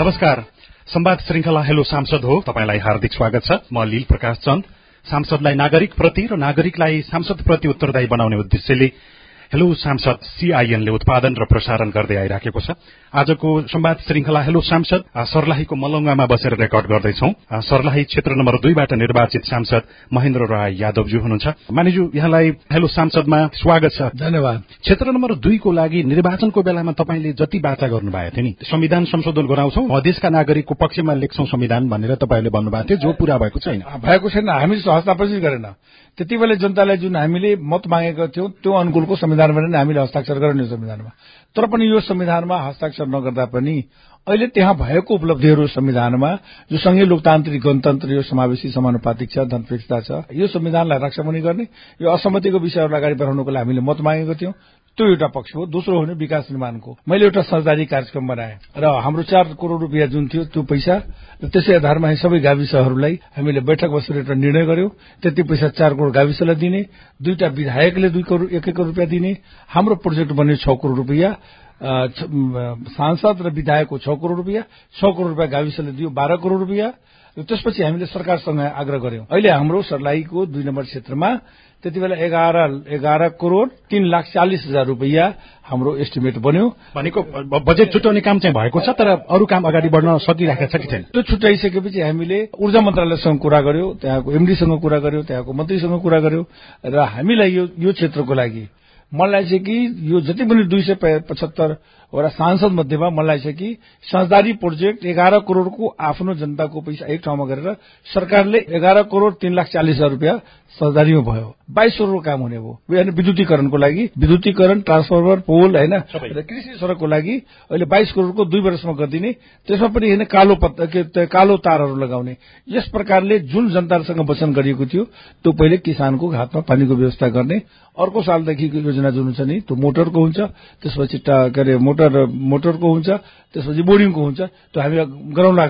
नमस्कार। संवाद श्रृंखला हेलो सांसद हो। तपाईँलाई हार्दिक स्वागत छ। म लील प्रकाश चन्द। सांसदलाई नागरिक प्रति र नागरिकलाई सांसद प्रति उत्तरदायी बनाउने उद्देश्यले हेलो सांसद सीआईएनले उत्पादन र प्रसारण गर्दै आइराखेको छ। आजको संवाद श्रृंखला हेलो सांसद सर्लाहीको मलंगामा बसेर रेकर्ड गर्दैछौ। सर्लाही क्षेत्र नम्बर दुईबाट निर्वाचित सांसद महेन्द्र राय यादवज्यू हुनुहुन्छ। मानिजू यहाँलाई हेलो सांसदमा स्वागत छ। धन्यवाद। क्षेत्र नम्बर दुईको लागि निर्वाचनको बेलामा तपाईँले जति बाचा गर्नुभएको थियो नि संविधान संशोधन गराउँछौ देशका नागरिकको पक्षमा लेख्छौ संविधान भनेर तपाईँले भन्नुभएको थियो जो पूरा भएको छैन। भएको छैन हामी हस्ताक्षर गरेन। त्यति बेला जनतालाई जुन हामीले मत मागेका थियौं त्यो अनुकूलको संविधान भने हामीले हस्ताक्षर गर्ने संविधानमा। तर पनि यो संविधानमा हस्ताक्षर नगर्दा पनि अहिले त्यहाँ भएको उपलब्धिहरू संविधानमा जो संघीय लोकतान्त्रिक गणतन्त्र यो समावेशी समानुपातिक छ धनपेक्षता छ यो संविधानलाई रक्षा पनि गर्ने यो असहमतिको विषयहरूलाई अगाडि बढाउनको लागि हामीले मत मागेको थियौं। त्यो एउटा पक्ष हो दोस्रो हो विकास निर्माणको। मैले एउटा सरकारी कार्यक्रम बनाएँ र हाम्रो चार करोड़ रुपियाँ जुन थियो त्यो पैसा र त्यसै आधारमा सबै गाविसहरूलाई हामीले बैठक बसेर एउटा निर्णय गर्यौं। त्यति पैसा चार करोड़ गाविसलाई दिने दुईटा विधायकले दुई करोड़ एक एक करोड़ रुपियाँ दिने हाम्रो प्रोजेक्ट बन्यो छ करोड़ रुपियाँ सांसद र विधायकको छ करोड़ रुपियाँ छ करोड़ रुपियाँ गाविसले दियो बाह्र करोड़ रुपियाँ र त्यसपछि हामीले सरकारसँग आग्रह गर्यौं। अहिले हाम्रो सर्लाहीको दुई नम्बर क्षेत्रमा त्यति बेला एघार एघार करोड़ तीन लाख चालिस हजार रुपियाँ हाम्रो एस्टिमेट बन्यो। भनेको बजेट छुट्याउने काम चाहिँ भएको छ तर अरू काम अगाडि बढ्न सकिरहेको छ कि छैन? त्यो छुट्याइसकेपछि हामीले ऊर्जा मन्त्रालयसँग कुरा गर्यो त्यहाँको एमडीसँग कुरा गर्यो त्यहाँको मन्त्रीसँग कुरा गर्यो र हामीलाई यो क्षेत्रको लागि मलाई चाहिँ कि यो जति पनि दुई सय पचहत्तरवटा सांसद मध्येमा मलाई चाहिँ कि साझदारी प्रोजेक्ट एघार करोड़को आफ्नो जनताको पैसा एक ठाउँमा गरेर सरकारले एघार करोड़ तीन लाख चालिस हजार रुपियाँ साझदारीमा भयो। बाइस करोड़ काम हुने भयो। विद्युतीकरणको लागि विद्युतीकरण ट्रान्सफर्मर पोल होइन र कृषि सड़कको लागि अहिले बाइस करोड़को दुई वर्षमा गरिदिने त्यसमा पनि होइन कालो कालो तारहरू लगाउने। यस प्रकारले जुन जनतासँग वचन गरिएको थियो त्यो पहिले किसानको हातमा पानीको व्यवस्था गर्ने। अर्को सालदेखिको योजना जुन छ नि त्यो मोटरको हुन्छ। त्यसपछि के अरे मोटर मोटरको हुन्छ त्यसपछि बोर्डिङको हुन्छ त्यो हामी गराउँला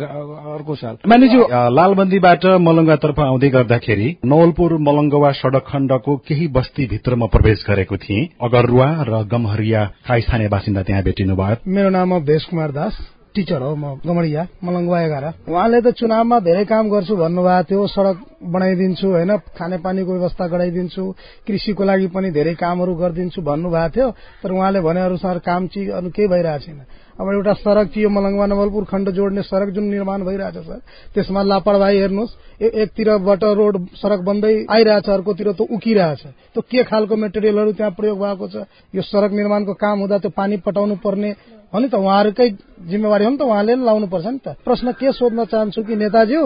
अर्को साल। मानिज्यू लालबन्दीबाट मलङ्गातर्फ आउँदै गर्दाखेरि नवलपुर मलङ्गवा सड़क खण्डको केही बस्तीभित्रमा प्रवेश गरेको थिए। अगरुवा र गमहरिया स्थानीय बासिन्दा त्यहाँ भेटिनु भयो मेरो नाम भेष कुमार दास। टिचर हो म गमडिया मलङ्गवा एघार उहाँले त चुनावमा धेरै काम गर्छु भन्नुभएको थियो सड़क बनाइदिन्छु होइन खानेपानीको व्यवस्था गराइदिन्छु कृषिको लागि पनि धेरै कामहरू गरिदिन्छु भन्नुभएको थियो तर उहाँले भने अनुसार काम चाहिँ अरू केही भइरहेको छैन। अब एउटा सड़क थियो मलङ्गवा नवलपुर खण्ड जोड्ने सड़क जुन निर्माण भइरहेछ सर त्यसमा लापरवाही हेर्नुहोस्। एकतिरबाट रोड सड़क बन्दै आइरहेछ अर्कोतिर त उकिरहेछ। त्यो के खालको मेटेरियलहरू त्यहाँ प्रयोग भएको छ? यो सड़क निर्माणको काम हुँदा त्यो पानी पटाउनु पर्ने हो नि त? उहाँहरूकै जिम्मेवारी हो नि त? उहाँले लाउनु पर्छ नि त। प्रश्न के सोध्न चाहन्छु कि नेताज्यू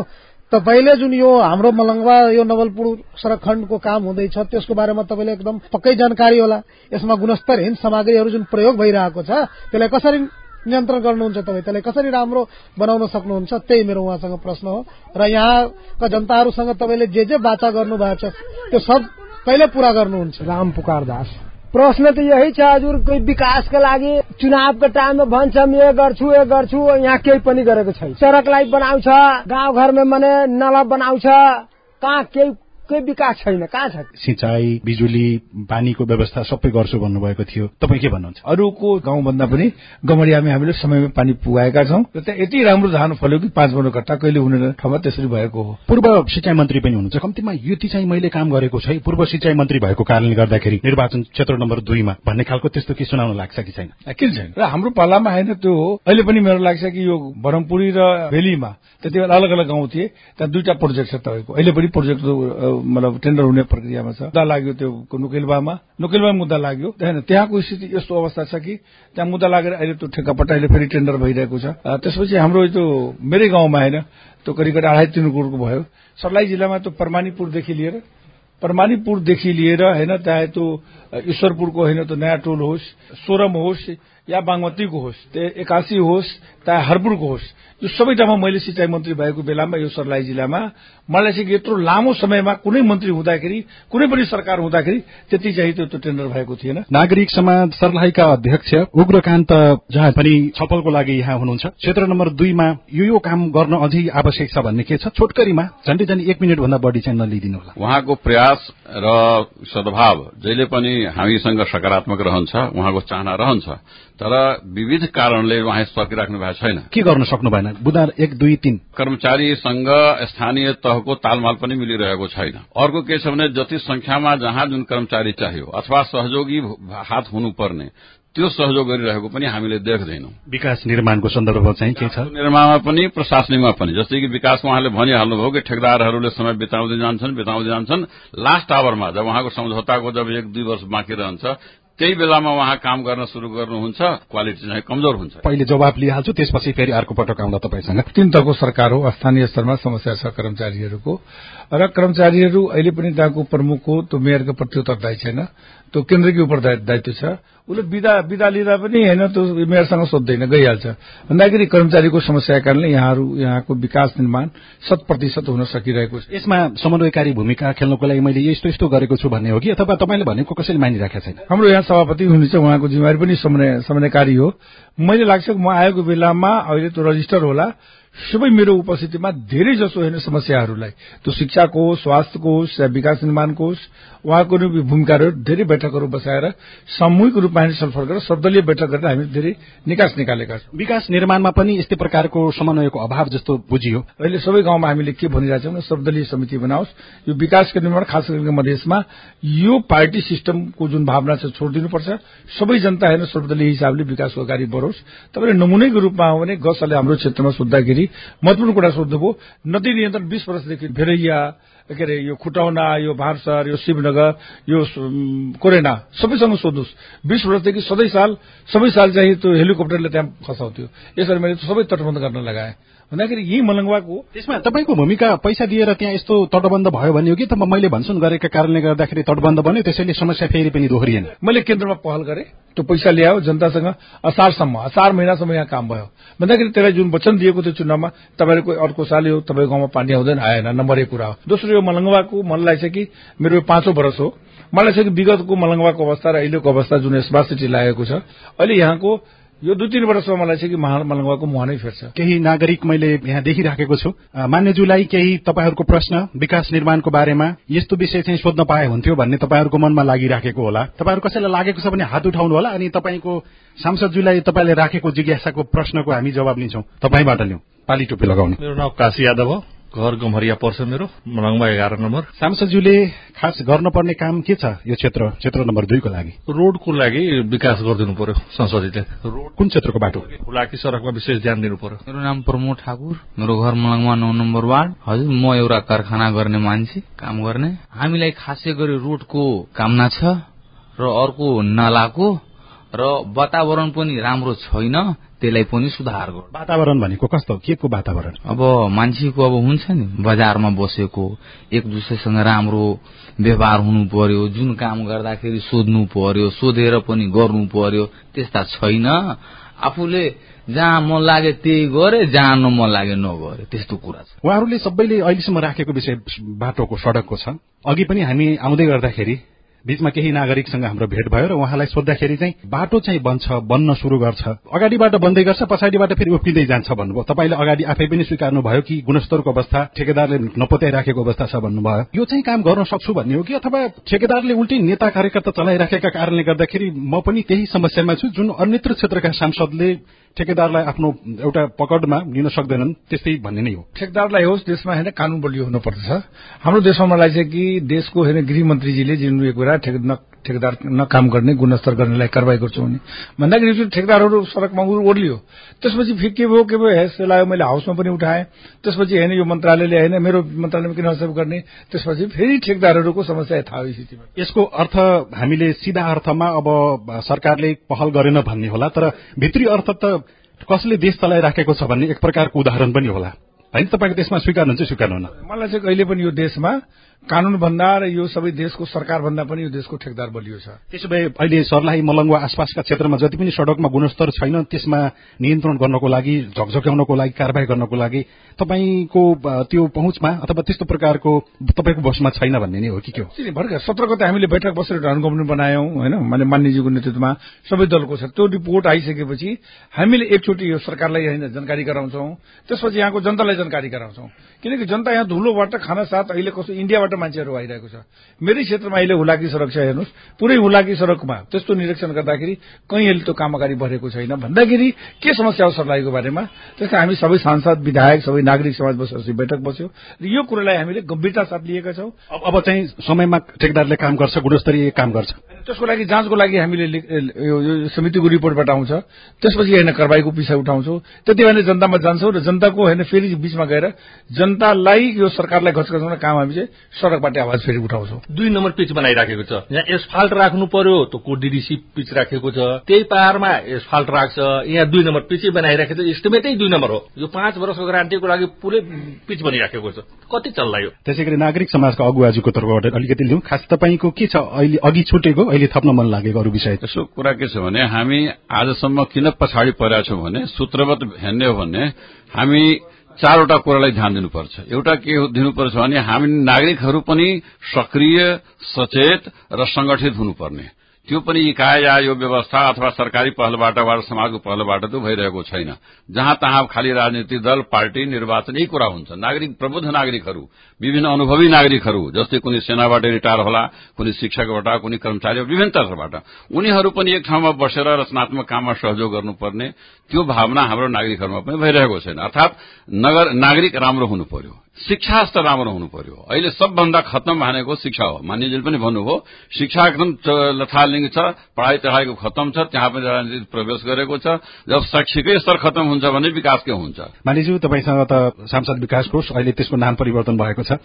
तपाईँले जुन यो हाम्रो मलङ्गवा यो नवलपुर सड़क खण्डको काम हुँदैछ त्यसको बारेमा तपाईँले एकदम पक्कै जानकारी होला। यसमा गुणस्तरहीन सामग्रीहरू जुन प्रयोग भइरहेको छ त्यसलाई कसरी नियन्त्रण गर्नुहुन्छ तपाईँ। त्यसलाई कसरी राम्रो बनाउन सक्नुहुन्छ त्यही मेरो उहाँसँग प्रश्न हो। र यहाँका जनताहरूसँग तपाईँले जे जे बाचा गर्नु भएको छ त्यो सब कहिले पूरा गर्नुहुन्छ। राम पुकार दास। प्रश्न त यही छ हजुर कोही विकासका लागि चुनावको टाइममा भन्छौँ यो गर्छु यो गर्छु यहाँ केही पनि गरेको छैन। सड़कलाई बनाउँछ गाउँघरमा मने नला बनाउँछ कहाँ केही केही विकास छैन कहाँ छ? सिंचाई बिजुली पानीको व्यवस्था सबै गर्छु भन्नुभएको थियो। तपाईँ के भन्नुहुन्छ? अरूको गाउँभन्दा पनि गमडियामा हामीले समयमा पानी पुगाएका छौँ। र त्यहाँ यति राम्रो धान फल्यो कि पाँच वर्ष घट्टा कहिले हुने ठाउँमा त्यसरी भएको हो। पूर्व सिंचाई मन्त्री पनि हुनुहुन्छ। कम्तीमा यति चाहिँ मैले काम गरेको छै पूर्व सिंचाई मन्त्री भएको कारणले गर्दाखेरि निर्वाचन क्षेत्र नम्बर दुईमा भन्ने खालको त्यस्तो के सुनाउन लाग्छ कि छैन? किन छैन। र हाम्रो पालामा होइन त्यो हो। अहिले पनि मेरो लाग्छ कि यो भरमपुरी र भेलीमा त्यति बेला अलग अलग गाउँ थिए। त्यहाँ दुईटा प्रोजेक्ट छ तपाईँको। अहिले पनि प्रोजेक्ट मतलब टेन्डर हुने प्रक्रियामा छ। मुद्दा लाग्यो त्यो नुकेलबामा। नुकेलबा मुद्दा लाग्यो। होइन त्यहाँको स्थिति यस्तो अवस्था छ कि त्यहाँ मुद्दा लागेर अहिले त्यो ठेक्कापट्टा अहिले फेरि टेन्डर भइरहेको छ। त्यसपछि हाम्रो त्यो मेरै गाउँमा होइन त्यो करिब करिब अढाई तिन करोडको भयो। सर्लाही जिल्लामा त्यो परमानीपुरदेखि लिएर परमानीपुरदेखि लिएर होइन चाहे त्यो ईश्वरपुरको होइन त्यो नयाँ टोल होस् सोरम होस् या बागमतीको होस् एकासी होस् चाहे हरपुरको होस् यो सबै ठाउँमा मैले सिंचाई मन्त्री भएको बेलामा यो सर्लाही जिल्लामा मलाई चाहिँ यत्रो लामो समयमा कुनै मन्त्री हुँदाखेरि कुनै पनि सरकार हुँदाखेरि त्यति चाहिँ त्यो टेन्डर भएको थिएन। नागरिक समाज सर्लाहीका अध्यक्ष उग्रकान्त जहाँ पनि छलफलको लागि यहाँ हुनुहुन्छ। क्षेत्र नम्बर दुईमा यो यो काम गर्न अझै आवश्यक छ भन्ने के छ? छोटकरीमा झन्डै झन्डै एक मिनट भन्दा बढी चाहिँ नलिदिनु होला। उहाँको प्रयास र सद्भाव जहिले पनि हामीसँग सकारात्मक रहन्छ उहाँको चाहना रहन्छ तर विविध कारणले उहाँ सकिराख्नु भएको छैन। के गर्न सक्नु भएन? बुधबार एक दुई तीन। कर्मचारीसँग स्थानीय तहको तालमाल पनि मिलिरहेको छैन। अर्को के छ भने जति संख्यामा जहाँ जुन कर्मचारी चाहियो अथवा सहयोगी हात हुनुपर्ने त्यो सहयोग गरिरहेको पनि हामीले देख्दैनौं। विकास निर्माणको सन्दर्भमा चाहिँ के छ? निर्माणमा पनि प्रशासनिकमा पनि जस्तै कि विकासमा उहाँले भनिहाल्नुभयो कि ठेकदारहरूले समय बिताउँदै जान्छन् बिताउँदै जान्छन्। लास्ट आवरमा जब उहाँको सम्झौताको जब एक दुई वर्ष बाँकी रहन्छ त्यही बेलामा उहाँ काम गर्न शुरू गर्नुहुन्छ क्वालिटी चाहिँ कमजोर हुन्छ। पहिले जवाब लिइहाल्छु त्यसपछि फेरि अर्को पटक आउँदा तपाईँसँग तीन तहको सरकार हो स्थानीय स्तरमा समस्या छ कर्मचारीहरूको। र कर्मचारीहरू अहिले पनि त्यहाँको प्रमुख हो त्यो मेयरको प्रति उत्तरदायी छैन। त्यो केन्द्रकै उप दायित्व छ। उसले विदा विदा लिँदा पनि होइन त्यो मेयरसँग सोध्दैन गइहाल्छ। भन्दाखेरि कर्मचारीको समस्याका कारणले यहाँहरू यहाँको विकास निर्माण शत प्रतिशत हुन सकिरहेको छ। यसमा समन्वयकारी भूमिका खेल्नको लागि मैले यस्तो यस्तो गरेको छु भन्ने हो कि? अथवा तपाईँले भनेको कसैले मानिराखेको छैन? हाम्रो यहाँ सभापति हुनुहुन्छ उहाँको जिम्मेवारी पनि समन्वयकारी हो। मैले लाग्छ म आएको बेलामा अहिले त्यो रजिस्टर होला। सबै मेरो उपस्थितिमा धेरै जसो होइन समस्याहरूलाई त्यो शिक्षाको होस् स्वास्थ्यको होस् या विकास निर्माणको होस् उहाँको भूमिकाहरू धेरै बैठकहरू बसाएर सामूहिक रूपमा छलफल गरेर सर्वदलीय बैठक गरेर हामी धेरै निकास निकालेका छौँ। विकास निर्माणमा पनि यस्तै प्रकारको समन्वयको अभाव जस्तो बुझियो। अहिले सबै गाउँमा हामीले के भनिरहेको छौँ सर्वदलीय समिति बनाओस्। यो विकासको निर्माण खास गरेर मधेसमा यो पार्टी सिस्टमको जुन भावना छ छोडिदिनुपर्छ। सबै जनता हेर्न सर्वदलीय हिसाबले विकासको अगाडि बढोस्। तपाईँले नमुनैको रूपमा हो भने गसले हाम्रो क्षेत्रमा सोद्धाखेरि महत्वपूर्ण कुरा सोध्नुभयो। नदी नियन्त्रण बीस वर्षदेखि भेरैया के अरे यो खुटाउना यो भार्सर यो शिवनगर यो कोरेना सबैसँग सोध्नुहोस्। बिस वर्षदेखि सधैँ साल सबै साल चाहिँ त्यो हेलिकप्टरले त्यहाँ खसाउँथ्यो यसरी मैले सबै तटबन्ध गर्न लगाएँ। भन्दाखेरि यही मलङ्गवाको त्यसमा तपाईँको भूमिका पैसा दिएर त्यहाँ यस्तो तटबन्ध भयो भन्ने हो कि त मैले भन्छु गरेका कारणले गर्दाखेरि तटबन्ध बन्यो त्यसैले समस्या फेरि पनि दोहोरिएन। मैले केन्द्रमा पहल गरेँ त्यो पैसा ल्यायो जनतासँग असारसम्म असार महिनासम्म यहाँ काम भयो। भन्दाखेरि त्यसलाई जुन वचन दिएको थियो चुनावमा तपाईँहरूको अर्को साल यो तपाईँको गाउँमा पानी आउँदैन आएन नम्बर एक कुरा हो। दोस्रो यो मलङ्गवाको मलाई चाहिँ कि मेरो पाँचौं वर्ष हो। मलाई चाहिँ कि विगतको मलङ्गवाको अवस्था र अहिलेको अवस्था जुन स्मार्ट सिटी लागेको छ अहिले यहाँको यो दुई तीन वर्षमा मलाई चाहिँ कि मलङ्गवाको मुहानै फेर्छ। केही नागरिक मैले यहाँ देखिराखेको छु। मान्यज्यूलाई केही तपाईँहरूको प्रश्न विकास निर्माणको बारेमा यस्तो विषय चाहिँ सोध्न पाए हुन्थ्यो भन्ने तपाईँहरूको मनमा लागिराखेको होला। तपाईँहरू कसैलाई लागेको छ भने हात उठाउनु होला अनि तपाईँको सांसदज्यूलाई तपाईँले राखेको जिज्ञासाको प्रश्नको हामी जवाब लिन्छौँ। तपाईँबाट लिउँ। पाली टोपी लगाउने। मेरो नाम काशी यादव हो। घर गम्हरिया पर्छ मेरो मलङमा एघार नम्बर। सांसदज्यूले खास गर्नुपर्ने काम के छ यो क्षेत्र क्षेत्र नम्बर दुईको लागि? रोडको लागि विकास गरिदिनु पर्यो संसदीयले रोड कुन क्षेत्रको बाटो? हुलाकी सड़कमा विशेष ध्यान दिनु पर्यो। मेरो नाम प्रमोद ठाकुर मेरो घर मलङमा नौ नम्बर वार्ड। हजुर म एउटा कारखाना गर्ने मान्छे काम गर्ने। हामीलाई खासै गरी रोडको कामना छ र अर्को नालाको र वातावरण पनि राम्रो छैन। त्यसलाई पनि सुधार गर्नु। वातावरण भनेको कस्तो? के को वातावरण? अब मान्छेको अब हुन्छ नि बजारमा बसेको एक दुसरेसँग राम्रो व्यवहार हुनु पर्यो जुन काम गर्दाखेरि सोध्नु पर्यो सोधेर पनि गर्नु पर्यो त्यस्ता छैन। आफूले जहाँ मन लागे त्यही गरे जहाँ न मन लागे नगरे त्यस्तो कुरा छ। उहाँहरूले सबैले अहिलेसम्म राखेको विषय बाटोको सड़कको छ। अघि पनि हामी आउँदै गर्दाखेरि बीचमा केही नागरिकसँग हाम्रो भेट भयो र उहाँलाई सोद्धाखेरि चाहिँ बाटो चाहिँ बन्छ बन्न शुरू गर्छ। अगाडिबाट बन्दै गर्छ पछाडिबाट फेरि उफ्किँदै जान्छ भन्नुभयो। तपाईँले अगाडि आफै पनि स्वीकार्नु भयो कि गुणस्तरको अवस्था ठेकेदारले नपत्याइराखेको अवस्था छ भन्नुभयो। यो चाहिँ काम गर्न सक्छु भन्ने हो कि अथवा ठेकेदारले उल्टी नेता कार्यकर्ता चलाइराखेका कारणले गर्दाखेरि म पनि त्यही समस्यामा छु जुन अन्यत्र क्षेत्रका सांसदले ठेकेदारलाई आफ्नो एउटा पकडमा लिन सक्दैनन् त्यस्तै भन्ने नै हो। ठेकेदारलाई होस् देशमा होइन कानून बलियो हुनुपर्दछ। हाम्रो देशमा मलाई चाहिँ कि देशको होइन गृहमन्त्रीजीले जुन एक बेला ठेकेदार नकाम गर्ने गुणस्तर गर्नेलाई कारवाही गर्छु भने भन्दाखेरि ठेकेदारहरू सड़कमा ओर्लियो। त्यसपछि फेरि के भयो के भयो हेस लाग्यो मैले हाउसमा पनि उठाएँ। त्यसपछि होइन यो मन्त्रालयले होइन मेरो मन्त्रालयमा किन हस्तक्षेप गर्ने? त्यसपछि फेरि ठेकेदारहरूको समस्या यथावत स्थितिमा यसको अर्थ हामीले सिधा अर्थमा अब सरकारले पहल गरेन भन्ने होला तर भित्री अर्थ त कसले देश चलाइराखेको छ भन्ने एक प्रकारको उदाहरण पनि होला। होइन तपाईँको देशमा स्वीकार्नुहुन्छ स्वीकार्नुहुन्न मलाई चाहिँ कहिले पनि यो देशमा कानून भन्दा र यो सबै देशको सरकार भन्दा पनि यो देशको ठेकदार बलियो छ। त्यसो भए अहिले सर्लाही मलङ्गवा आसपासका क्षेत्रमा जति पनि सड़कमा गुणस्तर छैन त्यसमा नियन्त्रण गर्नको लागि झकझक्याउनको लागि कारवाही गर्नको लागि तपाईँको त्यो पहुँचमा अथवा त्यस्तो प्रकारको तपाईँको बसमा छैन भन्ने नै हो कि के हो? भर्खर सत्र गते हामीले बैठक बसेर ढन कम्पनी बनायौं होइन? माने मान्यजीको नेतृत्वमा सबै दलको छ। त्यो रिपोर्ट आइसकेपछि हामीले एकचोटि यो सरकारलाई होइन जानकारी गराउँछौं। त्यसपछि यहाँको जनतालाई जानकारी गराउँछौं। किनकि जनता यहाँ धुलोबाट खाना साथ अहिले कस्तो इन्डियाबाट मान्छेहरू आइरहेको छ। मेरै क्षेत्रमा अहिले हुलाकी सड़क छ हेर्नुहोस्। पुरै हुलाकी सड़कमा त्यस्तो निरीक्षण गर्दाखेरि कहीँ अहिले त्यो काम अगाडि बढेको छैन। भन्दाखेरि के समस्या हो सर्लाहीको बारेमा? त्यसका हामी सबै सांसद विधायक सबै नागरिक समाज बसेपछि बैठक बस्यो। र यो कुरालाई हामीले गम्भीरता साथ लिएका छौं। अब चाहिँ समयमा ठेकदारले काम गर्छ गुणस्तरीय काम गर्छ। त्यसको लागि जाँचको लागि हामीले यो समितिको रिपोर्टबाट आउँछ। त्यसपछि होइन कारवाहीको पिछा उठाउँछौँ। त्यति भने जनतामा जान्छौँ र जनताको होइन फेरि बिचमा गएर जनतालाई यो सरकारलाई घचघचाउने काम हामी चाहिँ सड़कबाट आवाज फेरि उठाउँछौँ। दुई नम्बर पिच बनाइराखेको छ। यहाँ एसफाल्ट राख्नु पर्यो त को डिडिसी पिच राखेको छ। त्यही पाहाड़मा एसफाल्ट राख्छ। यहाँ दुई नम्बर पिचै बनाइराखेको छ। एस्टिमेटै दुई नम्बर हो। यो पाँच वर्षको ग्यारान्टीको लागि पुरै पिच बनिराखेको छ। कति चल्ला यो त्यसै गरी नागरिक समाजका अगुवाजीको तर्फबाट अलिकति लिउँ। खास तपाईँको के छ? अहिले अघि छुटेको अहिले थप्न मन लागेको अरू विषय। यसो कुरा के छ भने हामी आजसम्म किन पछाडि परेका छौँ भने सूत्रवत हेर्ने हो भने हामी चारवटा कुरालाई ध्यान दिनुपर्छ। एउटा के दिनुपर्छ भने हामी नागरिकहरू पनि सक्रिय सचेत र संगठित हुनुपर्ने। त्यो पनि इकाइ या यो व्यवस्था अथवा सरकारी पहलबाट वा समाजको पहलबाट त भइरहेको छैन। जहाँ तहाँ खालि राजनीतिक दल पार्टी निर्वाचन यही कुरा हुन्छ नागरिक प्रबुद्ध नागरिकहरू विभिन्न अनुभवी नागरिकहरू जस्तै कुनै सेनाबाट रिटायर होला कुनै शिक्षकबाट कुनै कर्मचारी विभिन्न तर्फबाट उनीहरू पनि एक ठाउँमा बसेर रचनात्मक काममा सहयोग गर्नुपर्ने त्यो भावना हाम्रो नागरिकहरूमा पनि भइरहेको छैन। अर्थात नगर नागरिक राम्रो हुनु पर्यो। शिक्षा स्तर राम्रो हुनु पर्यो अहिले सबभन्दा खत्तम भनेको शिक्षा हो। मान्यजीले पनि भन्नुभयो शिक्षा एकदम लथालिङ्ग छ पढाइ चढाइको खत्तम छ त्यहाँ पनि राजनीति प्रवेश गरेको छ। जब शैक्षिकै स्तर खत्तम हुन्छ भने विकास के हुन्छ। मानिज्यू तपाईँसँग त सांसद विकास कोष अहिले त्यसको नाम परिवर्तन भएको छ।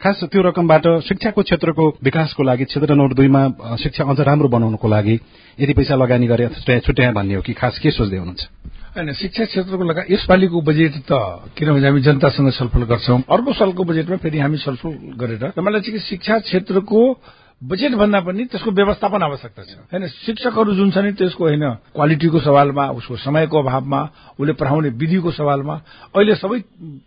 खास त्यो रकमबाट शिक्षाको क्षेत्रको विकासको लागि क्षेत्र नम्बर दुईमा शिक्षा अझ राम्रो बनाउनको लागि यदि पैसा लगानी गरे छुट्याए भन्ने हो कि खास के सोच्दै हुनुहुन्छ? होइन शिक्षा क्षेत्रको लगा यसपालिको बजेट त किनभने हामी जनतासँग छलफल गर्छौं। अर्को सालको बजेटमा फेरि हामी छलफल गरेर मलाई चाहिँ शिक्षा क्षेत्रको बजेट भन्दा पनि त्यसको व्यवस्थापन आवश्यकता छ। होइन शिक्षकहरू जुन छ नि त्यसको होइन क्वालिटीको सवालमा उसको समयको अभावमा उसले पढाउने विधिको सवालमा अहिले सबै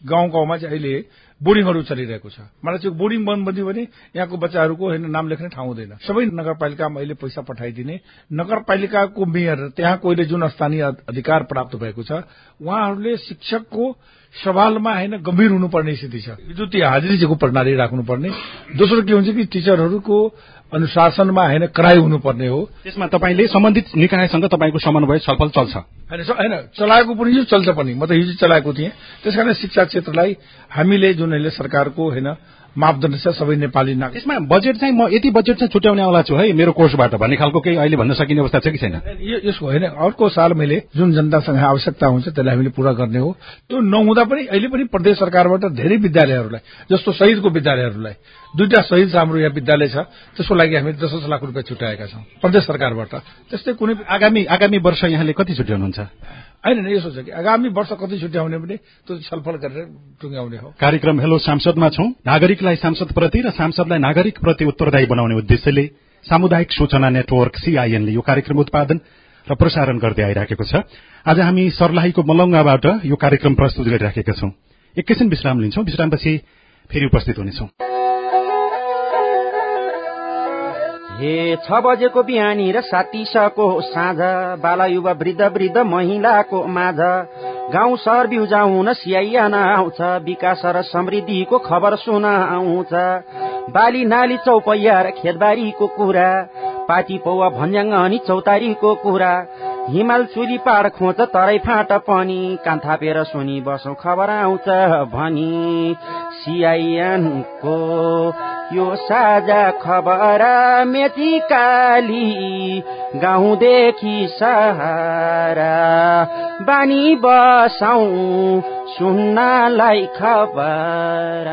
गाउँ गाउँमा चाहिँ अहिले बोर्डिङहरू चलिरहेको छ। मलाई चाहिँ बोर्डिङ बन्द बन्यो भने यहाँको बच्चाहरूको होइन नाम लेख्ने ठाउँ हुँदैन। सबै नगरपालिकामा अहिले पैसा पठाइदिने। नगरपालिकाको मेयर त्यहाँ कोहीले जुन स्थानीय अधिकार प्राप्त भएको छ उहाँहरूले शिक्षकको सवालमा होइन गम्भीर हुनुपर्ने स्थिति छ। विद्युतीय हाजिरीको प्रणाली राख्नुपर्ने। दोस्रो के हुन्छ कि टिचरहरूको अनुशासनमा होइन कराई हुनुपर्ने हो। त्यसमा तपाईँले सम्बन्धित निकायसँग तपाईँको समन्वय छलफल चल्छ। होइन चलाएको पनि यो चल्छ पनि। म त हिजो चलाएको थिएँ। त्यसकारण शिक्षा क्षेत्रलाई हामीले जुन अहिले सरकारको होइन मापदण्ड छ सबै नेपाली नागरिक। त्यसमा बजेट चाहिँ म यति बजेट चाहिँ छुट्याउने वाला छु है मेरो कोर्सबाट भन्ने खालको केही अहिले भन्न सकिने अवस्था छ कि छैन? यो- यसको होइन अर्को साल मैले जुन जनतासँग आवश्यकता हुन्छ त्यसलाई हामीले पूरा गर्ने हो। त्यो नहुँदा पनि अहिले पनि प्रदेश सरकारबाट धेरै विद्यालयहरूलाई जस्तो शहीदको विद्यालयहरूलाई दुईटा छ हाम्रो यहाँ विद्यालय छ। त्यसको लागि हामीले दस दस लाख रुपियाँ छुट्याएका छौँ। प्रदेश सरकारबाट। त्यस्तै कुनै आगामी आगामी वर्ष यहाँले कति छुट्याउनुहुन्छ? होइन होइन, यसो छ कि आगामी वर्ष कति छुट्याउने भने त्यो छलफल गरेर टुङ्ग्याउने हो। कार्यक्रम हेलो सांसदमा छौं। नागरिकलाई सांसदप्रति र सांसदलाई नागरिकप्रति उत्तरदायी बनाउने उद्देश्यले सामुदायिक सूचना नेटवर्क सीआईएनले यो कार्यक्रम उत्पादन र प्रसारण गर्दै आइराखेको छ। आज हामी सर्लाहीको मलङ्गाबाट यो कार्यक्रम प्रस्तुत गरिराखेका छौं। एकैछिन विश्राम लिन्छौं। विश्रामपछि फेरि उपस्थित हुनेछौं। हे छ बजेको बिहानी र सातिसको साँझ बाला युवा वृद्ध वृद्ध महिलाको माझ। गाउँ सहर बिउजा हुन सियाइयान आउँछ विकास र समृद्धिको खबर सुन आउँछ। बाली नाली चौपैया र खेतबारीको कुरा पाटी पौवा भन्ज्याङ अनि चौतारीको कुरा। हिमाल चुली पार खोज तराई फाँट पनि कान थापेर सुनि बसौँ खबर आउँछ भनी। सिआइएनको यो साझा खबर मेची काली गाउँदेखि सहारा। बानी बसाउ सुन्नलाई खबर।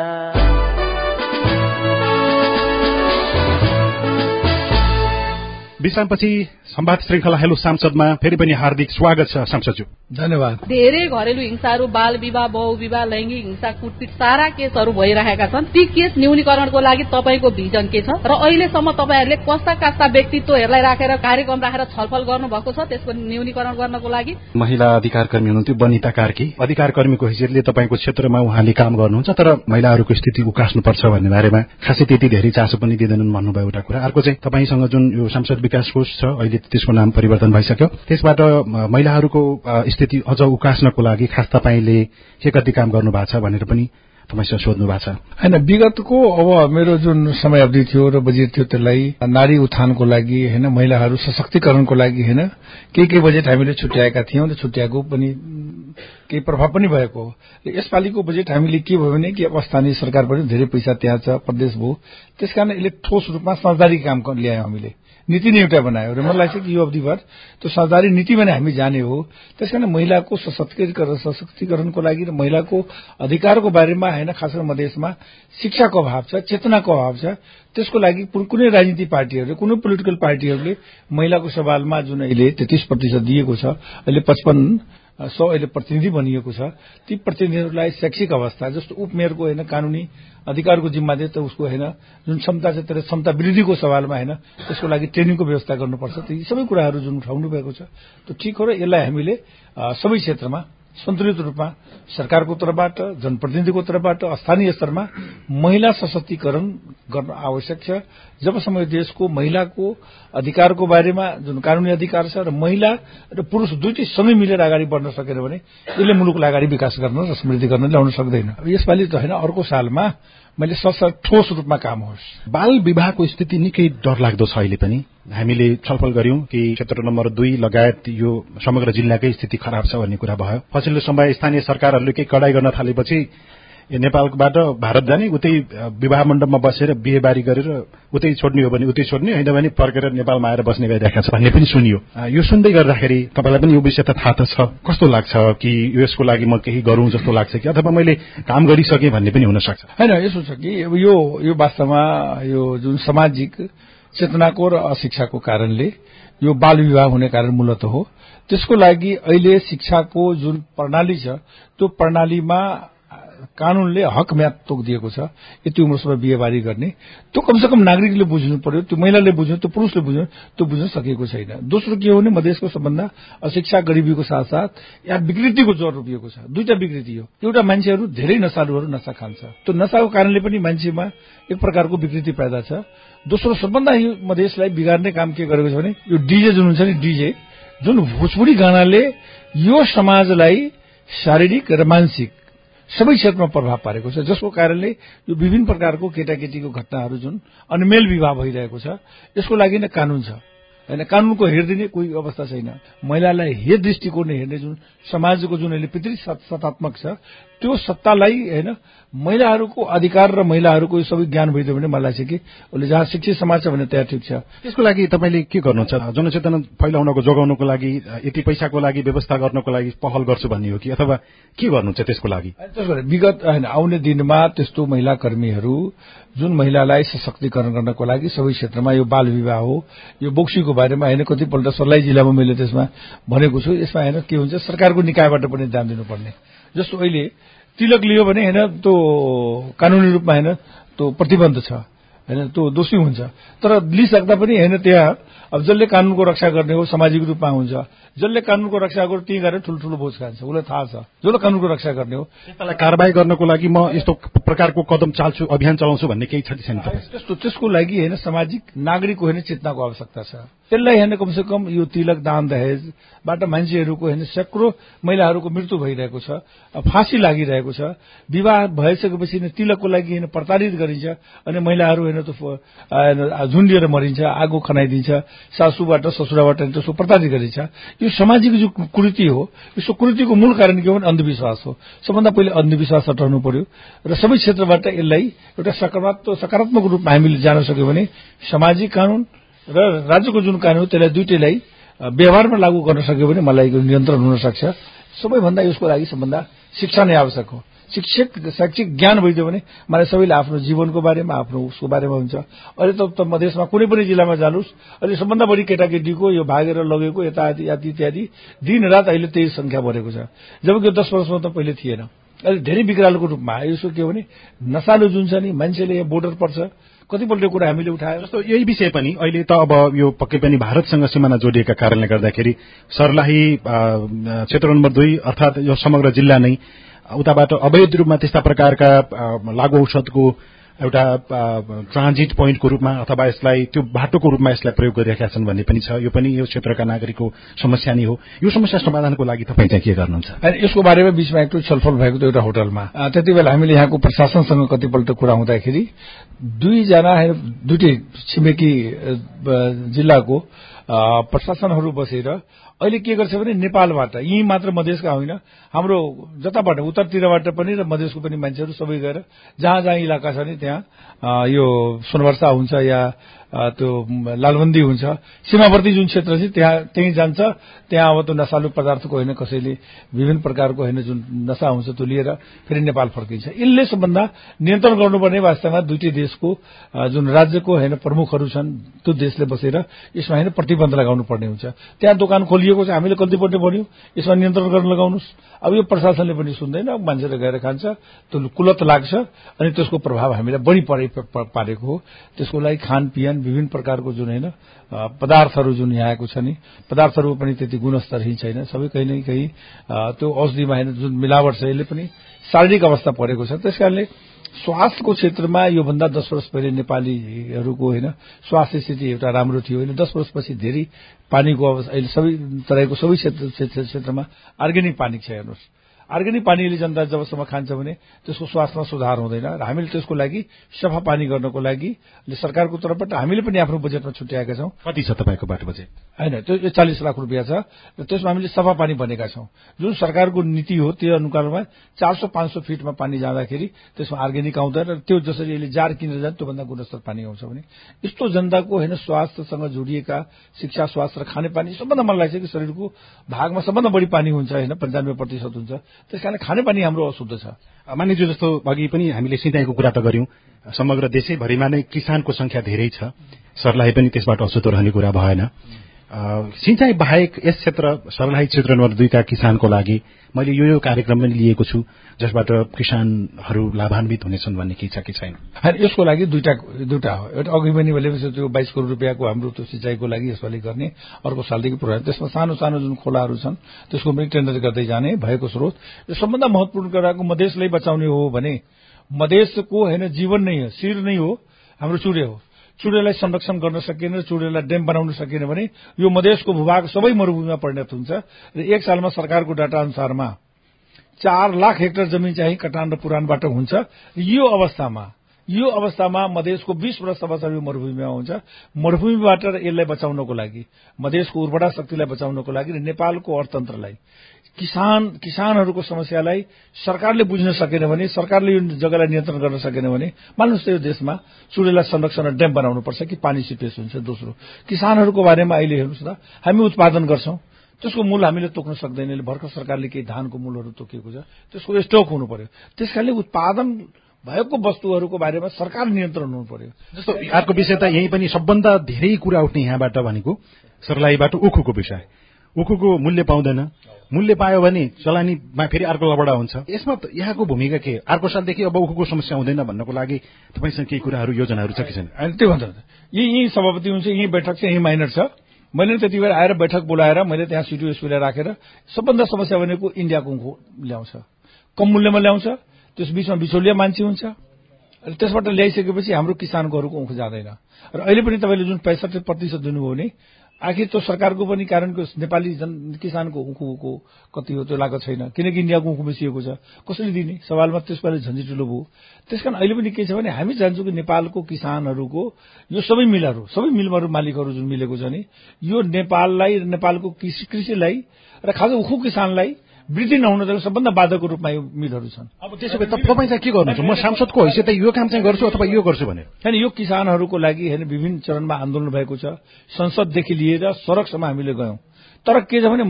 विश्रामपछि संवाद श्रृङ्खला हेलो सांसदमा फेरि पनि हार्दिक स्वागत छ सांसदज्यू। धन्यवाद। धेरै घरेलु हिंसाहरू बाल विवाह बहु विवाह लैङ्गिक हिंसा कुटपिट सारा केसहरू भइरहेका छन्। ती केस न्यूनीकरणको लागि तपाईँको भिजन के छ? र अहिलेसम्म तपाईँहरूले कस्ता कस्ता व्यक्तित्वहरूलाई राखेर कार्यक्रम राखेर छलफल गर्नुभएको छ त्यसको न्यूनीकरण गर्नको लागि? महिला अधिकार कर्मी हुनुहुन्थ्यो बनिता कार्की। अधिकार कर्मीको हैसियतले तपाईँको क्षेत्रमा उहाँले काम गर्नुहुन्छ तर महिलाहरूको स्थिति उकास्नुपर्छ भन्ने बारेमा खासै त्यति धेरै चासो पनि दिँदैनन् भन्नुभयो एउटा कुरा। अर्को चाहिँ तपाईँसँग जुन यो सांसद विकास कोष छ अहिले त्यसको नाम परिवर्तन भइसक्यो। त्यसबाट महिलाहरूको स्थिति अझ उकास्नको लागि खास तपाईँले के कति काम गर्नु भएको छ भनेर पनि तपाईँसँग सोध्नु भएको छ। होइन विगतको अब मेरो जुन समय अवधि थियो र बजेट थियो त्यसलाई नारी उत्थानको लागि होइन महिलाहरू सशक्तिकरणको लागि होइन केही केही बजेट हामीले छुट्याएका थियौं र छुट्याएको पनि केही प्रभाव पनि भएको हो। यसपालिको बजेट हामीले के भयो भने कि अब स्थानीय पनि धेरै पैसा त्यहाँ छ प्रदेश भयो। त्यसकारण यसले ठोस रूपमा समझदारी काम ल्यायौँ हामीले। नीति नै एउटा बनायो र मलाई लाग्छ कि यो अवधिभर त्यो सरकारी नीतिमा नै हामी जाने हो। त्यसकारण महिलाको सशक्तिकरण सशक्तिकरणको लागि र महिलाको अधिकारको बारेमा होइन खास गरी मधेसमा शिक्षाको अभाव छ चेतनाको अभाव छ। त्यसको लागि कुनै राजनीतिक पार्टीहरूले कुनै पोलिटिकल पार्टीहरूले महिलाको सवालमा जुन अहिले तेत्तीस प्रतिशत दिएको छ अहिले पचपन्न सौ अहिले प्रतिनिधि बनिएको छ। ती प्रतिनिधिहरूलाई शैक्षिक अवस्था जस्तो उपमेयरको होइन कानूनी अधिकारको जिम्मा दिए त उसको होइन जुन क्षमता छ तर क्षमता वृद्धिको सवालमा होइन त्यसको लागि ट्रेनिङको व्यवस्था गर्नुपर्छ। यी सबै कुराहरू जुन उठाउनु भएको छ त्यो ठिक हो र यसलाई हामीले सबै क्षेत्रमा सन्तुलित रूपमा सरकारको तर्फबाट जनप्रतिनिधिको तर्फबाट स्थानीय स्तरमा महिला सशक्तिकरण गर्न आवश्यक छ। जबसम्म देशको महिलाको अधिकारको बारेमा जुन कानूनी अधिकार छ र महिला र पुरूष दुइटै सँगै मिलेर अगाडि बढ्न सकेन भने यसले मुलुकलाई अगाडि विकास गर्न र समृद्धि गर्न ल्याउन सक्दैन। यसपालि त होइन अर्को सालमा मैले ससा ठोस रूपमा काम होस्। बाल विवाहको स्थिति निकै डरलाग्दो छ अहिले पनि। हामीले छलफल गर्यौं कि क्षेत्र नम्बर दुई लगायत यो समग्र जिल्लाकै स्थिति खराब छ भन्ने कुरा भयो। पछिल्लो समय स्थानीय सरकारहरूले केही कडाई गर्न थालेपछि नेपालबाट भारत जाने उतै विवाह मण्डपमा बसेर बिहेबारी गरेर उतै छोड्ने हो भने उतै छोड्ने होइन भने फर्केर नेपालमा आएर बस्ने गरिरहेका छ भन्ने पनि सुनियो। यो सुन्दै गर्दाखेरि तपाईँलाई पनि यो विषय त थाहा त छ। कस्तो लाग्छ कि यसको लागि म केही गरौं जस्तो लाग्छ कि? अथवा मैले काम गरिसकेँ भन्ने पनि हुन सक्छ होइन यसो छ कि यो यो वास्तवमा यो जुन सामाजिक चेतनाको र अशिक्षाको कारणले यो बाल विवाह हुने कारण मूलत हो। त्यसको लागि अहिले शिक्षाको जुन प्रणाली छ त्यो प्रणालीमा कानूनले हक म्याद तोकिदिएको छ। यति उम्रसम्म बिहेबारी गर्ने। त्यो कमसेकम नागरिकले बुझ्नु पर्यो त्यो महिलाले बुझ्नु त्यो पुरूषले बुझ्नु त्यो बुझ्न सकेको छैन। दोस्रो के हो भने मधेसको सबभन्दा अशिक्षा गरिबीको साथसाथ यहाँ विकृतिको ज्वर रोपिएको छ। दुईटा विकृति हो। एउटा मान्छेहरू धेरै नसालुहरू नसा खान्छ। त्यो नसाको कारणले पनि मान्छेमा एक प्रकारको विकृति पैदा छ। दोस्रो सबभन्दा मधेसलाई बिगार्ने काम के गरेको छ भने यो डिजे जुन हुन्छ नि डिजे जुन भोजपुरी गानाले यो समाजलाई शारीरिक र मानसिक सबै क्षेत्रमा प्रभाव पारेको छ जसको कारणले यो विभिन्न प्रकारको केटाकेटीको घटनाहरू जुन अनमेल विवाह भइरहेको छ यसको लागि नै कानून छ। होइन कानूनको हेरिदिने कोही अवस्था छैन। महिलालाई हे दृष्टिकोणले हेर्ने जुन समाजको जुन अहिले पृथ्वी सत्तात्मक छ त्यो सत्तालाई होइन महिलाहरूको अधिकार र महिलाहरूको सबै ज्ञान भइदियो भने मलाई लाग्छ कि उसले जहाँ शिक्षित समाज छ भने त्यहाँ ठिक छ। त्यसको लागि तपाईँले के गर्नुहुन्छ जनचेतना फैलाउनको जोगाउनको लागि यति पैसाको लागि व्यवस्था गर्नको लागि पहल गर्छु भन्ने हो कि? अथवा के गर्नुहुन्छ त्यसको लागि? विगत होइन आउने दिनमा त्यस्तो महिला कर्मीहरू जुन महिलालाई सशक्तिकरण गर्नको लागि सबै क्षेत्रमा यो बाल विवाह हो यो बोक्सीको बारेमा होइन कतिपल्ट सर्लाही जिल्लामा मैले त्यसमा भनेको छु। यसमा होइन के हुन्छ सरकारको निकायबाट पनि ध्यान दिनुपर्ने। जस्तो अहिले तिलक लियो भने होइन त्यो कानूनी रूपमा होइन त्यो प्रतिबन्ध छ। होइन त्यो दोषी हुन्छ। तर लिइसक्दा पनि होइन त्यहाँ अब जसले कानूनको रक्षा गर्ने हो सामाजिक रूपमा हुन्छ। जसले कानूनको रक्षा गर्यो त्यही गरेर ठुल्ठुलो भोज खान्छ। उसलाई थाहा छ। जसले कानूनको रक्षा गर्ने हो। त्यसलाई कारवाही गर्नको लागि म यस्तो प्रकारको कदम चाल्छु अभियान चलाउँछु भन्ने केही छ छैन त्यस्तो त्यसको लागि होइन सामाजिक नागरिक होइन चेतनाको आवश्यकता छ। त्यसलाई होइन कमसे कम यो तिलक दान दहेजबाट मान्छेहरूको होइन सैकड़ो महिलाहरूको मृत्यु भइरहेको छ फाँसी लागिरहेको छ। विवाह भइसकेपछि तिलकको लागि होइन प्रताडित गरिन्छ। अनि महिलाहरू होइन झुन्डिएर मरिन्छ आगो खनाइदिन्छ। सासूबाट ससुराबाट त्यसको प्रताडित गरिन्छ। यो सामाजिक जो कुरीति हो। यो कुरीतिको मूल कारण के हो भने अन्धविश्वास हो। सबभन्दा पहिले अन्धविश्वास हटाउनु पर्यो र सबै क्षेत्रबाट यसलाई एउटा सकारात्मक सकारात्मक रूपमा हामीले जान सक्यो भने सामाजिक कानून र राज्यको जुन कानून त्यसलाई दुइटैलाई व्यवहारमा लागू गर्न सक्यो भने मलाई नियन्त्रण हुन सक्छ। सबैभन्दा यसको लागि सबभन्दा शिक्षा नै आवश्यक हो। शिक्षक शैक्षिक ज्ञान भइदियो भने मलाई सबैले आफ्नो जीवनको बारेमा आफ्नो उसको बारेमा हुन्छ। अहिले त मधेसमा कुनै पनि जिल्लामा जानुहोस्। अहिले सबभन्दा बढी केटाकेटीको यो भागेर लगेको यता इत्यादि दिन रात अहिले त्यही संख्या बढेको छ। जबकि यो दस वर्षमा त पहिले थिएन। अहिले धेरै बिग्रालोको रूपमा यसो के भने नसालु जुन छ नि मान्छेले यहाँ बोर्डर पर्छ। कतिपल्ट कुरा हामीले उठायो। जस्तो यही विषय पनि अहिले त अब यो पक्कै पनि भारतसँग सिमाना जोडिएका कारणले गर्दाखेरि सर्लाही क्षेत्र नम्बर दुई अर्थात यो समग्र जिल्ला नै उताबाट अवैध रूपमा त्यस्ता प्रकारका लागु औषधको एउटा ट्रान्जिट पोइन्टको रूपमा अथवा यसलाई त्यो बाटोको रूपमा यसलाई प्रयोग गरिरहेका छन् भन्ने पनि छ। यो पनि यो क्षेत्रका नागरिकको समस्या नै हो। यो समस्या समाधानको लागि तपाईँ चाहिँ के गर्नुहुन्छ? यसको बारेमा बिचमा एकचोटि छलफल भएको थियो एउटा होटलमा। त्यति बेला हामीले यहाँको प्रशासनसँग कतिपल्ट कुरा हुँदाखेरि दुईजना दुइटै छिमेकी जिल्लाको प्रशासनहरू बसेर अहिले के गर्छ भने नेपालबाट यहीँ मात्र मधेसका होइन हाम्रो जताबाट उत्तरतिरबाट पनि र मधेसको पनि मान्छेहरू सबै गएर जहाँ जहाँ इलाका छ नि त्यहाँ यो सोनवर्षा हुन्छ या त्यो लालबन्दी हुन्छ। सीमावर्ती जुन क्षेत्र छ त्यहाँ त्यहीँ जान्छ। त्यहाँ अब त्यो नसालु पदार्थको होइन कसैले विभिन्न प्रकारको होइन जुन नसा हुन्छ त्यो लिएर फेरि नेपाल फर्किन्छ। यसले सबभन्दा नियन्त्रण गर्नुपर्ने वास्तवमा दुइटै देशको जुन राज्यको होइन प्रमुखहरू छन् त्यो देशले बसेर यसमा होइन प्रतिबन्ध लगाउनु पर्ने हुन्छ। त्यहाँ दोकान खोलिएको छ हामीले कतिपल्ट भन्यौँ यसमा नियन्त्रण गर्न लगाउनुहोस्। अब यो प्रशासनले पनि सुन्दैन मान्छेले गएर खान्छ त्यो कुलत लाग्छ अनि त्यसको प्रभाव हामीलाई बढी पारेको हो। त्यसको लागि खानपिन विभिन्न प्रकारको जुन होइन पदार्थहरू जुन यहाँ आएको छ नि पदार्थहरू पनि त्यति गुणस्तरहीन छैन। सबै कहीँ न कहीँ त्यो औषधिमा होइन जुन मिलावट छ यसले पनि शारीरिक अवस्था परेको छ। त्यस कारणले स्वास्थ्यको क्षेत्रमा योभन्दा दस वर्ष पहिले नेपालीहरूको होइन स्वास्थ्य स्थिति एउटा राम्रो थियो। अहिले दस वर्षपछि धेरै पानीको अवस्था अहिले सबै तराईको सबै क्षेत्र- क्षेत्रमा अर्ग्यानिक पानी छ हेर्नुहोस्। अर्ग्यानिक पानीले जनता जबसम्म खान्छ भने त्यसको स्वास्थ्यमा सुधार हुँदैन। र हामीले त्यसको लागि सफा पानी गर्नको लागि सरकारको तर्फबाट हामीले पनि आफ्नो बजेटमा छुट्याएका छौँ। कति छ तपाईँको बाटो बजेट? होइन त्यो चालिस लाख रुपियाँ छ। र त्यसमा हामीले सफा पानी भनेका छौँ। जुन सरकारको नीति हो त्यो अनुसारमा चार सौ पाँच सौ फिटमा पानी जाँदाखेरि त्यसमा अर्ग्यानिक आउँदैन र त्यो जसरी यसले जार किनेर जान्छ त्योभन्दा गुणस्तर पानी आउँछ भने यस्तो जनताको होइन स्वास्थ्यसँग जोडिएका शिक्षा स्वास्थ्य र खानेपानी सबभन्दा मलाई लाग्छ कि शरीरको भागमा सबभन्दा बढी पानी हुन्छ होइन पन्चानब्बे प्रतिशत हुन्छ। त्यस कारण खानेपानी हाम्रो अशुद्ध छ। मानिज्यू जस्तो अघि पनि हामीले सिंचाईको कुरा त गर्यौं समग्र देशैभरिमा नै किसानको संख्या धेरै छ। सर्लाही पनि त्यसबाट अछुतो रहने कुरा भएन। सिंचाई बाहेक यस क्षेत्र सर्लाही क्षेत्र नम्बर दुईका किसानको लागि मैले यो यो कार्यक्रम पनि लिएको छु जसबाट किसानहरू लाभान्वित हुनेछन् भन्ने केही छ कि छैन? यसको लागि दुईटा दुईटा हो। एउटा अघि पनि मैले त्यो बाइस करोड़ रुपियाँको हाम्रो त्यो सिँचाइको लागि यसपालि गर्ने अर्को सालदेखि प्रोग्राम त्यसमा सानो सानो जुन खोलाहरू छन् त्यसको पनि टेन्डर गर्दै जाने भएको स्रोत। यो सबभन्दा महत्वपूर्ण कुराको मधेसलाई बचाउने हो भने मधेसको होइन जीवन नै हो शिर नै हो हाम्रो चुडे हो। चुडेलाई संरक्षण गर्न सकिएन र चुडेलाई ड्याम बनाउन सकिएन भने यो मधेसको भूभाग सबै मरूभूमिमा परिणत हुन्छ र एक सालमा सरकारको डाटा अनुसारमा चार लाख हेक्टर जमिन चाहिँ कटान र पुरानबाट हुन्छ। यो अवस्थामा यो अवस्थामा मधेसको बीस वर्ष वर्ष यो मरूभूमिमा हुन्छ। मरूभूमिबाट यसलाई बचाउनको लागि मधेसको उर्वरा शक्तिलाई बचाउनको लागि र नेपालको अर्थतन्त्रलाई। किसान किसानहरूको समस्यालाई सरकारले बुझ्न सकेन भने सरकारले यो जग्गालाई नियन्त्रण गर्न सकेन भने मान्नुहोस् त यो देशमा चुडेलाई संरक्षण र ड्याम बनाउनुपर्छ कि पानी सिपेस हुन्छ दोस्रो। किसानहरूको बारेमा अहिले हेर्नुहोस् त हामी उत्पादन गर्छौं। त्यसको मूल हामीले तोक्न सक्दैन। भर्खर सरकारले केही धानको मूलहरू तोकेको छ। त्यसको स्टक हुनु पर्यो त्यस कारणले उत्पादन भएको वस्तुहरूको बारेमा सरकार नियन्त्रण हुनु पर्यो जस्तो अर्को विषय त यही पनि सबभन्दा धेरै कुरा उठ्ने यहाँबाट भनेको सर्लाहीबाट उखुको विषय। उखुको मूल्य पाउँदैन। मूल्य पायो भने चलानीमा फेरि अर्को लबडा हुन्छ। यसमा यहाँको भूमिका के? अर्को सालदेखि अब उखुको समस्या हुँदैन भन्नको लागि तपाईँसँग केही कुराहरू योजनाहरू छ कि छैन? अनि त्यो भन्छ यही सभापति हुन्छ यही बैठक चाहिँ यही माइनर छ। मैले त्यति बेला आएर बैठक बोलाएर मैले त्यहाँ एसपीलाई राखेर सबभन्दा समस्या भनेको इन्डियाको उँखो ल्याउँछ। कम मूल्यमा ल्याउँछ त्यस बीचमा बिचौलिया मान्छे हुन्छ। र त्यसबाट ल्याइसकेपछि हाम्रो किसानकोहरूको उँख जाँदैन। र अहिले पनि तपाईँले जुन पैँसठी प्रतिशत दिनुभयो भने आखिर त्यो सरकारको पनि कारणको नेपाली जन किसानको उखुको कति हो त्यो लागत छैन। किनकि इन्डियाको उखु बेसिएको छ। कसरी दिने? सवालमा त्यसपालि झन्झटिलो भयो। त्यस कारण अहिले पनि के छ भने हामी जान्छौँ कि नेपालको किसानहरूको यो सबै मिलहरू सबै मिलहरू मालिकहरू जुन मिलेको छ नि यो नेपाललाई नेपालको कृषि कृषिलाई र खास उखु किसानलाई वृद्धि नहुन सबभन्दा बाधकको रूपमा यो मिलहरू छन्। अब त्यसो भए त तपाईँ चाहिँ के गर्नुहुन्छ? म सांसदको हैसियत यो काम चाहिँ गर्छु अथवा यो गर्छु भने? होइन यो किसानहरूको लागि होइन विभिन्न चरणमा आन्दोलन भएको छ। संसददेखि लिएर सड़कसम्म हामीले गयौं। तर के छ भने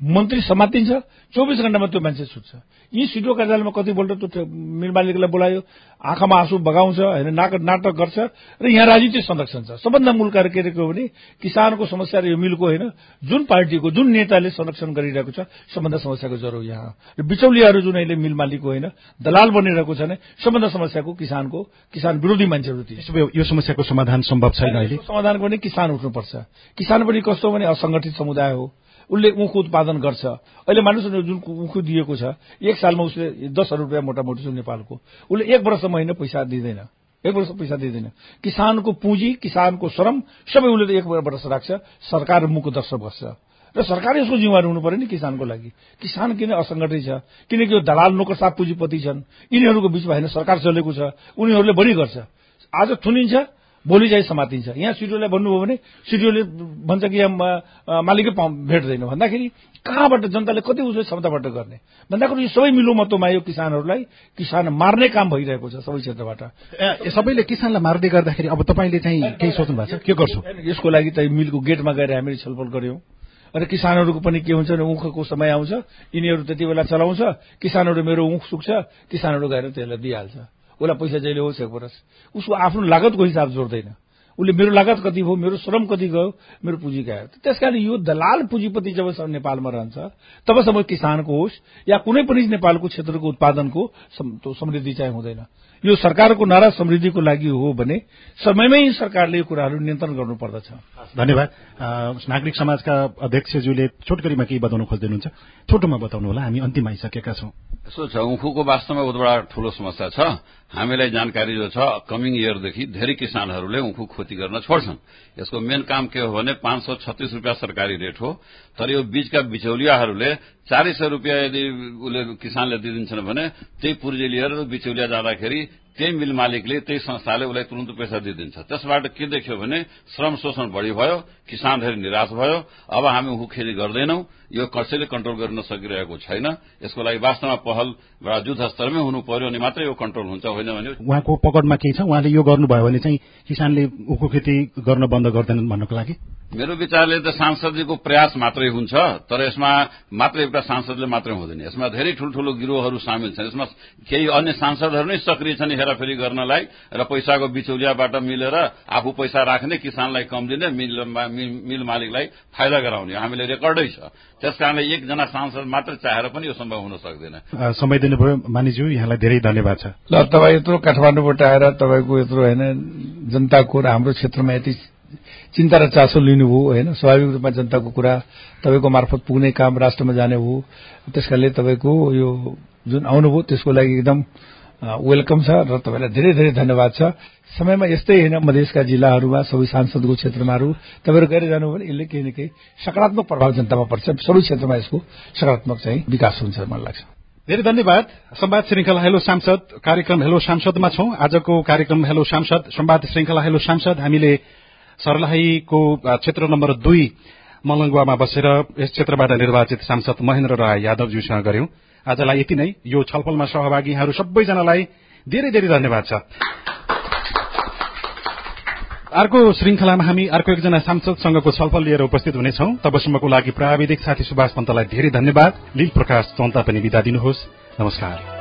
मन्त्री समातिन्छ चौबिस घण्टामा त्यो मान्छे छुट्छ यी सिडिओ कार्यालयमा कतिपल्ट त्यो मिल मालिकलाई बोलायो आँखामा आँसु बगाउँछ होइन नाटक नाटक गर्छ र यहाँ राजनीतिक संरक्षण छ। सबभन्दा मूल कार्य के रहेको भने किसानको समस्या र यो मिलको होइन जुन पार्टीको जुन नेताले संरक्षण गरिरहेको छ सबभन्दा समस्याको जरो यहाँ। र बिचौलियाहरू जुन अहिले मिल मालिकको होइन दलाल बनिरहेको छ भने सबभन्दा समस्याको किसानको किसान विरोधी मान्छेहरू भए यो समस्याको समाधान सम्भव छैन अहिले? समाधानको पनि किसान उठ्नुपर्छ। किसान पनि कस्तो भने असंगठित समुदाय हो। उसले उँखो उत्पादन गर्छ। अहिले मानिस जुन उँखो दिएको छ एक सालमा उसले दस हजार रुपियाँ मोटामोटी छ नेपालको। उसले एक वर्षसम्म होइन पैसा दिँदैन। एक वर्ष पैसा दिँदैन। किसानको पुँजी किसानको श्रम सबै उसले एक वर्ष राख्छ। सरकार मुख दर्श बस्छ र सरकारले यसको जिम्मेवारी हुनु पर्यो नि किसानको लागि। किसान किन असंगठित छ? किनकि यो दलाल नोकरसाप पुँजीपति छन्। यिनीहरूको बिचमा होइन सरकार चलेको छ। उनीहरूले बढी गर्छ। आज थुनिन्छ भोलि चाहिँ समातिन्छ। यहाँ सिडिओलाई भन्नुभयो भने सिडिओले भन्छ कि यहाँ मालिकै भेट्दैन। भन्दाखेरि कहाँबाट जनताले कति उसले क्षमताबाट गर्ने? भन्दाखेरि यो सबै मिलोमतोमा यो किसानहरूलाई। किसान मार्ने काम भइरहेको छ सबै क्षेत्रबाट। सबैले किसानलाई मार्दै गर्दाखेरि अब तपाईँले चाहिँ केही सोच्नु भएको छ? के गर्छु? यसको लागि त मिलको गेटमा गएर हामीले छलफल गर्यौं र किसानहरूको पनि के हुन्छ भने उँखको समय आउँछ। यिनीहरू त्यति बेला चलाउँछ। किसानहरू मेरो उँख सुक्छ। किसानहरू गएर त्यसलाई दिइहाल्छ। उसलाई पैसा जहिले होस् एक वर्ष उसको आफ्नो लागतको हिसाब जोड्दैन। उसले मेरो लागत कति भयो मेरो श्रम कति गयो मेरो पुँजी गयो त्यस कारण यो दलाल पुँजीपति जबसम्म नेपालमा रहन्छ तबसम्म किसानको होस् या कुनै पनि नेपालको क्षेत्रको उत्पादनको समृद्धि चाहिँ हुँदैन। यो सरकारको नारा समृद्धिको लागि हो भने समयमै सरकारले यो कुराहरू नियन्त्रण गर्नुपर्दछ। धन्यवाद। नागरिक समाजका अध्यक्षज्यूले छोटकरीमा केही बताउन खोज्दै हुनुहुन्छ छोटोमा बताउनु होला हामी अन्तिम आइसकेका छौँ। यसो छ उखुको वास्तवमा बहुत ठूलो समस्या छ। हामीलाई जानकारी जो छ कमिङ इयरदेखि धेरै किसानहरूले उखु खोती गर्न छोड्छन्। यसको मेन काम के हो भने पाँच सय छत्तीस रुपियाँ सरकारी रेट हो। तर यो बीचका बिचौलियाहरूले चारै सय रुपियाँ यदि उसले किसानले दिइदिन्छन् भने त्यही पुर्जी लिएर बिचौलिया जाँदाखेरि त्यही मिल मालिकले त्यही संस्थाले उसलाई तुरन्त पैसा दिइदिन्छ त्यसबाट के देखियो भने श्रम शोषण बढ़ी भयो किसान धेरै निराश भयो। अब हामी उखु खेती गर्दैनौं। यो कसैले कन्ट्रोल गर्न सकिरहेको छैन। यसको लागि वास्तवमा पहल युद्ध स्तरमै हुनु पर्यो भने मात्रै यो कन्ट्रोल हुन्छ होइन भने उहाँको पकडमा केही छ? उहाँले यो गर्नुभयो भने चाहिँ किसानले उखु खेती गर्न बन्द गर्दैनन् भन्नको लागि? मेरो विचारले त सांसदजीको प्रयास मात्रै हुन्छ तर यसमा मात्र एउटा सांसदले मात्रै हुँदैन। यसमा धेरै ठूल्ठूलो गिरोहहरू सामेल छन्। यसमा केही अन्य सांसदहरू नै सक्रिय छन् हेराफेरी गर्नलाई र पैसाको बिचौलियाबाट मिलेर आफू पैसा राख्ने किसानलाई कम दिने मिल मालिकलाई फाइदा गराउने हामीले रेकर्डै छ। त्यस कारणले एकजना सांसद मात्र चाहेर पनि यो सम्भव हुन सक्दैन। समय दिनुभयो मानिज्यू यहाँलाई धेरै धन्यवाद छ। ल तपाईँ यत्रो काठमाडौँबाट आएर तपाईँको यत्रो होइन जनताको र हाम्रो क्षेत्रमा यति चिन्ता र चासो लिनुभयो होइन? स्वाभाविक रूपमा जनताको कुरा तपाईँको मार्फत पुग्ने काम राष्ट्रमा जाने हो। त्यस कारणले तपाईँको यो जुन आउनुभयो त्यसको लागि एकदम वेलकम छ र तपाईँलाई धेरै धेरै धन्यवाद छ। समयमा यस्तै होइन मधेसका जिल्लाहरूमा सबै सांसदको क्षेत्रमाहरू तपाईँहरू गएर जानु भने यसले केही न केही सकारात्मक प्रभाव जनतामा पर्छ। सबै क्षेत्रमा यसको सकारात्मक चाहिँ विकास हुन्छ मलाई लाग्छ। धेरै धन्यवाद। संवाद श्रृंखला हेलो सांसद कार्यक्रम हेलो सांसदमा छौं। आजको कार्यक्रम हेलो सांसद संवाद श्रृंखला हेलो सांसद हामीले सर्लाहीको क्षेत्र नम्बर दुई मलंगुवामा बसेर यस क्षेत्रबाट निर्वाचित सांसद महेन्द्र राय यादवज्यूसँग गर्यौं आजलाई यति नै। यो छलफलमा सहभागी यहाँहरू सबैजनालाई धेरै धेरै धन्यवाद छ। अर्को श्रृंखलामा हामी अर्को एकजना सांसदसँगको छलफल लिएर उपस्थित हुनेछौ। तबसम्मको लागि प्राविधिक साथी सुभाष पन्तलाई धेरै धन्यवाद। लील प्रकाश चन्ता पनि विदा दिनुहोस्। नमस्कार।